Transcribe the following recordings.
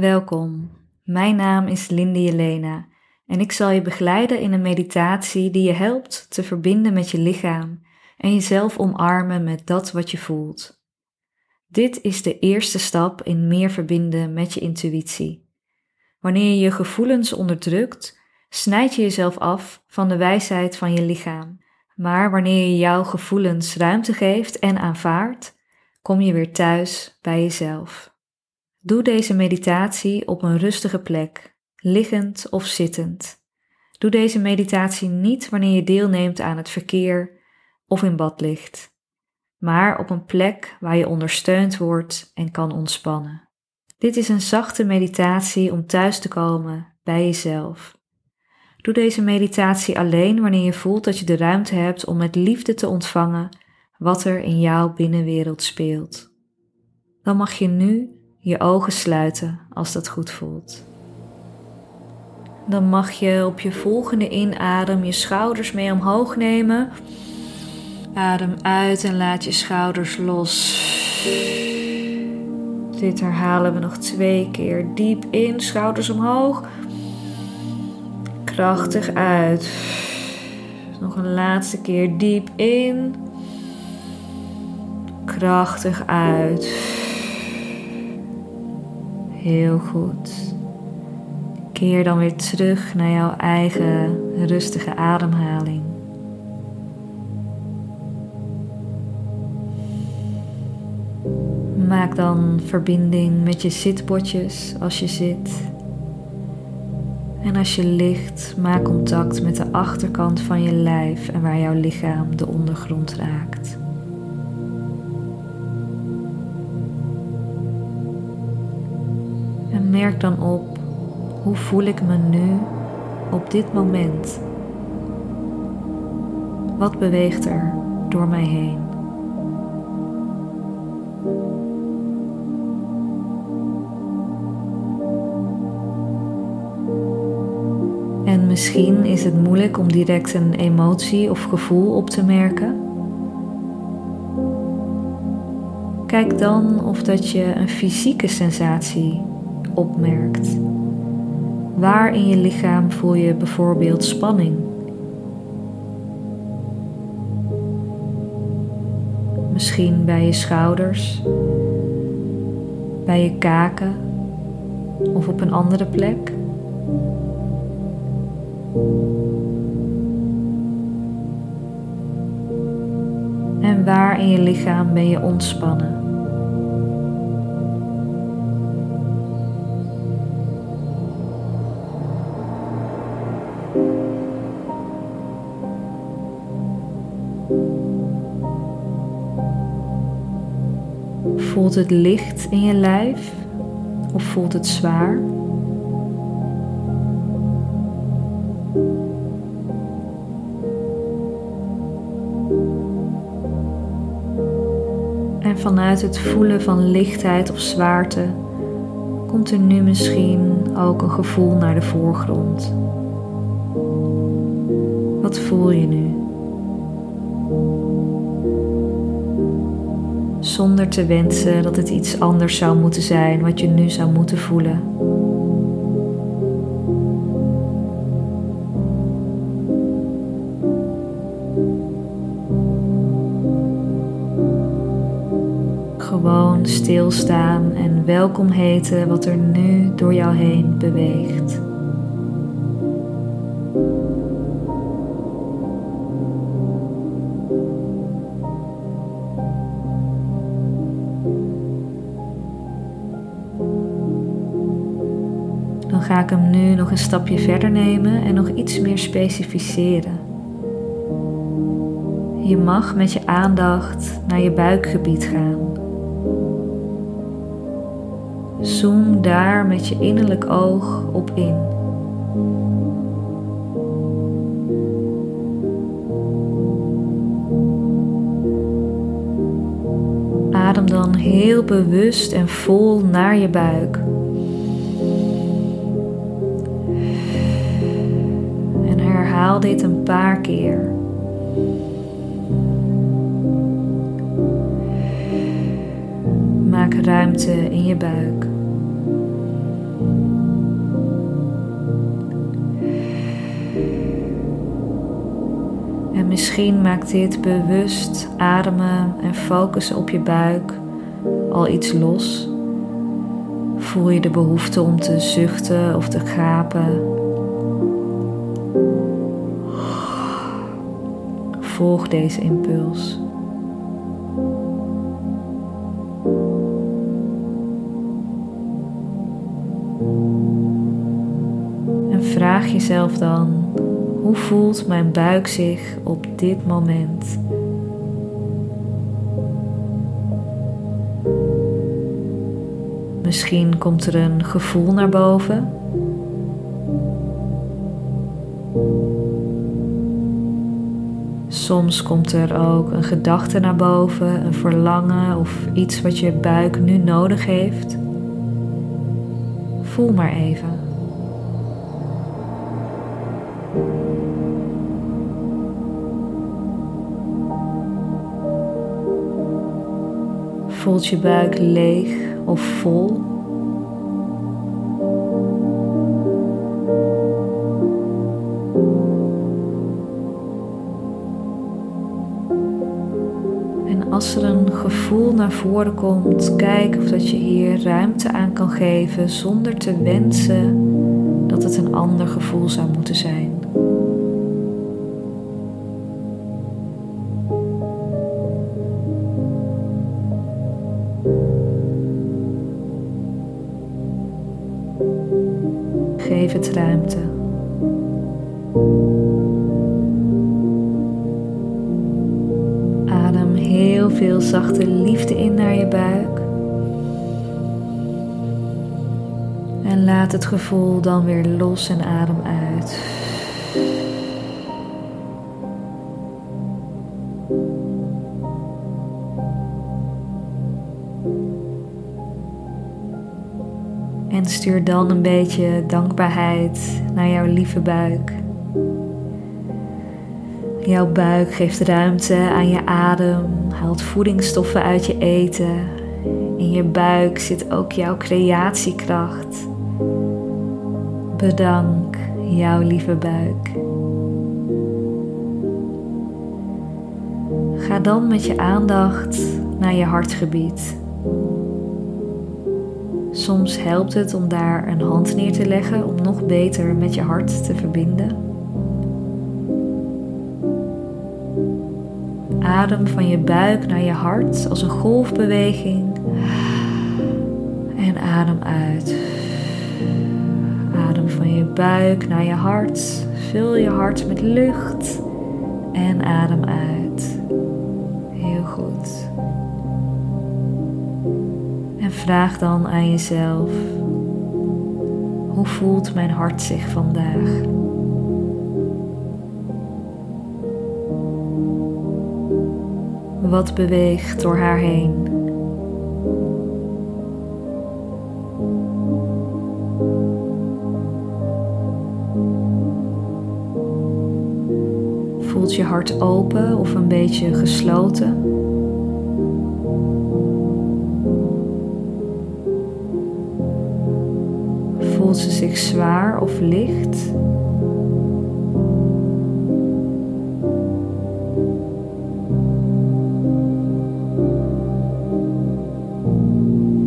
Welkom, mijn naam is Lindy Jelena en ik zal je begeleiden in een meditatie die je helpt te verbinden met je lichaam en jezelf omarmen met dat wat je voelt. Dit is de eerste stap in meer verbinden met je intuïtie. Wanneer je je gevoelens onderdrukt, snijd je jezelf af van de wijsheid van je lichaam. Maar wanneer je jouw gevoelens ruimte geeft en aanvaardt, kom je weer thuis bij jezelf. Doe deze meditatie op een rustige plek, liggend of zittend. Doe deze meditatie niet wanneer je deelneemt aan het verkeer of in bad ligt, maar op een plek waar je ondersteund wordt en kan ontspannen. Dit is een zachte meditatie om thuis te komen bij jezelf. Doe deze meditatie alleen wanneer je voelt dat je de ruimte hebt om met liefde te ontvangen wat er in jouw binnenwereld speelt. Dan mag je nu je ogen sluiten als dat goed voelt. Dan mag je op je volgende inadem je schouders mee omhoog nemen. Adem uit en laat je schouders los. Dit herhalen we nog twee keer. Diep in, schouders omhoog. Krachtig uit. Nog een laatste keer diep in. Krachtig uit. Heel goed. Keer dan weer terug naar jouw eigen rustige ademhaling. Maak dan verbinding met je zitbordjes als je zit. En als je ligt, maak contact met de achterkant van je lijf en waar jouw lichaam de ondergrond raakt. Merk dan op hoe voel ik me nu op dit moment. Wat beweegt er door mij heen? En misschien is het moeilijk om direct een emotie of gevoel op te merken. Kijk dan of dat je een fysieke sensatie opmerkt. Waar in je lichaam voel je bijvoorbeeld spanning? Misschien bij je schouders, bij je kaken of op een andere plek. En waar in je lichaam ben je ontspannen? Voelt het licht in je lijf of voelt het zwaar? En vanuit het voelen van lichtheid of zwaarte komt er nu misschien ook een gevoel naar de voorgrond. Wat voel je nu? Zonder te wensen dat het iets anders zou moeten zijn wat je nu zou moeten voelen. Gewoon stilstaan en welkom heten wat er nu door jou heen beweegt. Nog een stapje verder nemen en nog iets meer specificeren. Je mag met je aandacht naar je buikgebied gaan. Zoom daar met je innerlijk oog op in. Adem dan heel bewust en vol naar je buik. dit een paar keer. Maak ruimte in je buik. En misschien maakt dit bewust ademen en focussen op je buik al iets los. Voel je de behoefte om te zuchten of te gapen? Volg deze impuls. En vraag jezelf dan: hoe voelt mijn buik zich op dit moment? Misschien komt er een gevoel naar boven. Soms komt er ook een gedachte naar boven, een verlangen of iets wat je buik nu nodig heeft. Voel maar even. Voelt je buik leeg of vol? Gevoel naar voren komt, kijk of dat je hier ruimte aan kan geven zonder te wensen dat het een ander gevoel zou moeten zijn. Geef het ruimte. Het gevoel dan weer los en adem uit. En stuur dan een beetje dankbaarheid naar jouw lieve buik. Jouw buik geeft ruimte aan je adem, haalt voedingsstoffen uit je eten. In je buik zit ook jouw creatiekracht. Bedank jouw lieve buik. Ga dan met je aandacht naar je hartgebied. Soms helpt het om daar een hand neer te leggen om nog beter met je hart te verbinden. Adem van je buik naar je hart als een golfbeweging. En adem uit. Buik naar je hart. Vul je hart met lucht en adem uit. Heel goed. En vraag dan aan jezelf: hoe voelt mijn hart zich vandaag? Wat beweegt door haar heen? Je hart open of een beetje gesloten? Voelt ze zich zwaar of licht?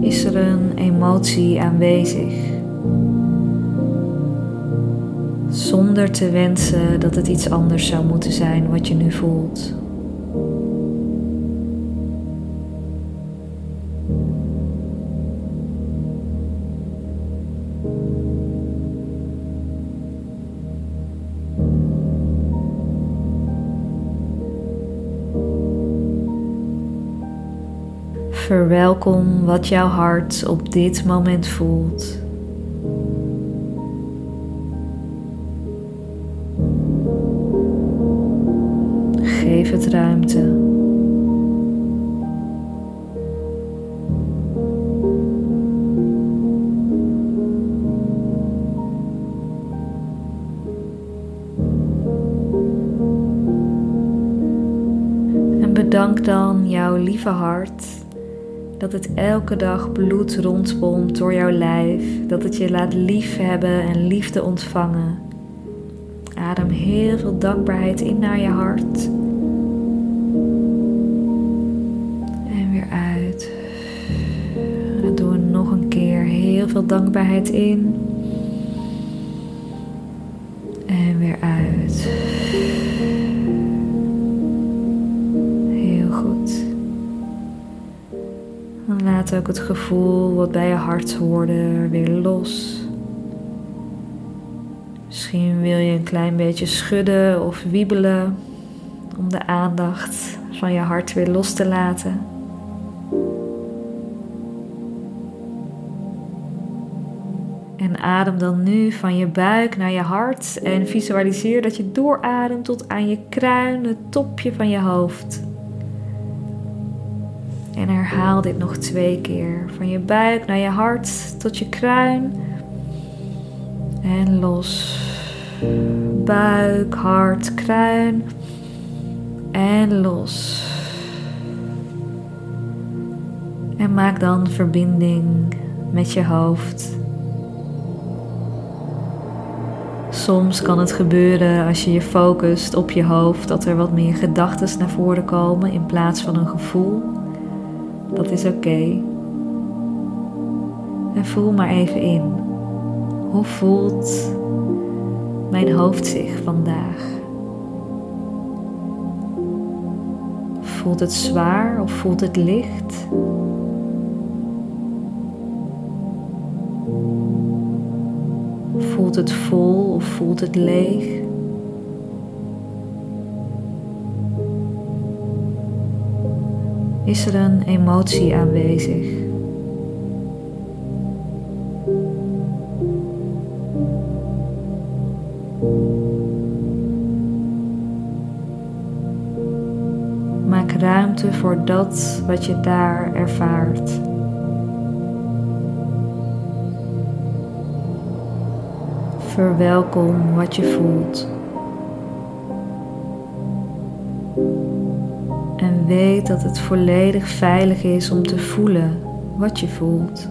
Is er een emotie aanwezig? Zonder te wensen dat het iets anders zou moeten zijn wat je nu voelt. Verwelkom wat jouw hart op dit moment voelt. Dank dan jouw lieve hart dat het elke dag bloed rondpompt door jouw lijf, dat het je laat liefhebben en liefde ontvangen. Adem heel veel dankbaarheid in naar je hart. En weer uit. En dat doen we nog een keer. Heel veel dankbaarheid in. En weer uit. Ook het gevoel wat bij je hart hoorde weer los. Misschien wil je een klein beetje schudden of wiebelen om de aandacht van je hart weer los te laten. En adem dan nu van je buik naar je hart en visualiseer dat je doorademt tot aan je kruin, het topje van je hoofd. En herhaal dit nog twee keer. Van je buik naar je hart tot je kruin. En los. Buik, hart, kruin. En los. En maak dan verbinding met je hoofd. Soms kan het gebeuren als je je focust op je hoofd dat er wat meer gedachten naar voren komen in plaats van een gevoel. Dat is oké. En voel maar even in. Hoe voelt mijn hoofd zich vandaag? Voelt het zwaar of voelt het licht? Voelt het vol of voelt het leeg? Is er een emotie aanwezig? Maak ruimte voor dat wat je daar ervaart. Verwelkom wat je voelt. Weet dat het volledig veilig is om te voelen wat je voelt.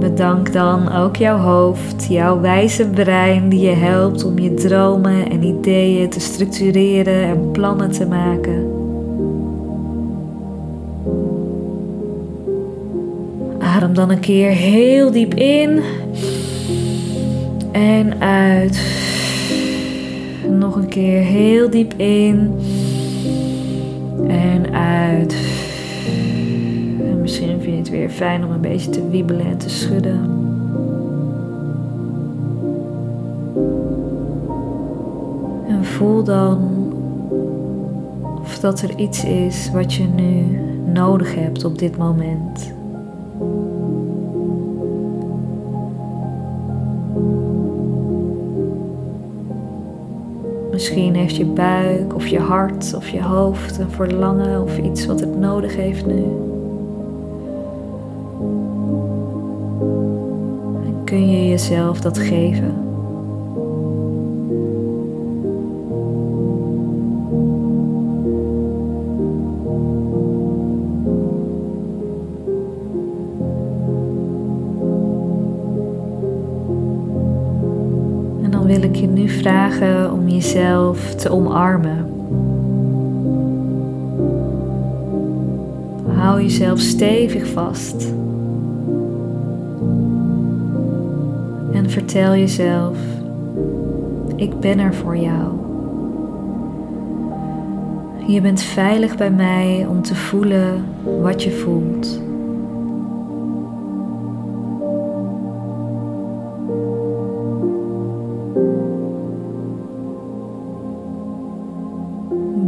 Bedank dan ook jouw hoofd, jouw wijze brein die je helpt om je dromen en ideeën te structureren en plannen te maken. Adem dan een keer heel diep in en uit. Nog een keer heel diep in en uit. En misschien vind je het weer fijn om een beetje te wiebelen en te schudden. En voel dan of dat er iets is wat je nu nodig hebt op dit moment. Misschien heeft je buik of je hart of je hoofd een verlangen of iets wat het nodig heeft nu. En kun je jezelf dat geven? Dan wil ik je nu vragen om jezelf te omarmen. Hou jezelf stevig vast. En vertel jezelf: Ik ben er voor jou. Je bent veilig bij mij om te voelen wat je voelt.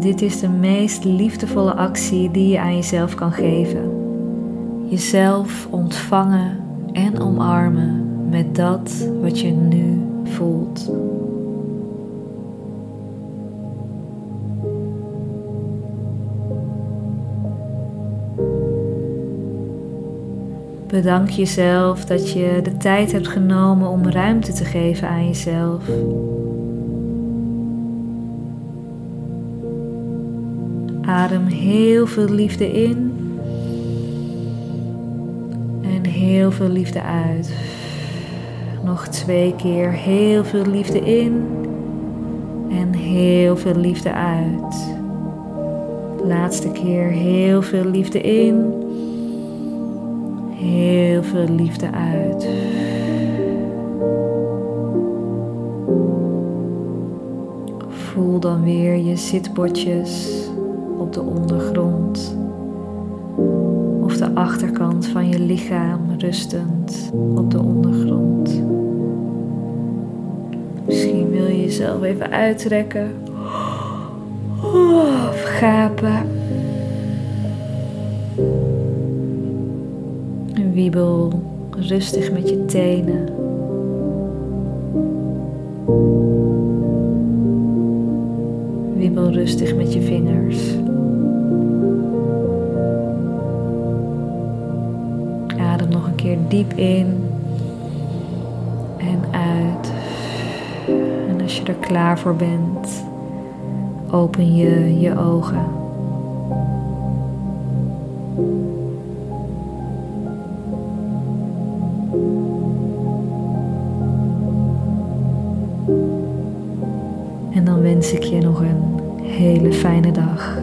Dit is de meest liefdevolle actie die je aan jezelf kan geven. Jezelf ontvangen en omarmen met dat wat je nu voelt. Bedank jezelf dat je de tijd hebt genomen om ruimte te geven aan jezelf. Adem heel veel liefde in en heel veel liefde uit. Nog twee keer heel veel liefde in en heel veel liefde uit. Laatste keer heel veel liefde in, heel veel liefde uit. Voel dan weer je zitbordjes op de ondergrond of de achterkant van je lichaam rustend op de ondergrond. Misschien wil je jezelf even uitrekken of gapen. En wiebel rustig met je tenen. Wiebel rustig met je vingers. Adem nog een keer diep in en uit. En als je er klaar voor bent, open je je ogen. En dan wens ik je nog een hele fijne dag.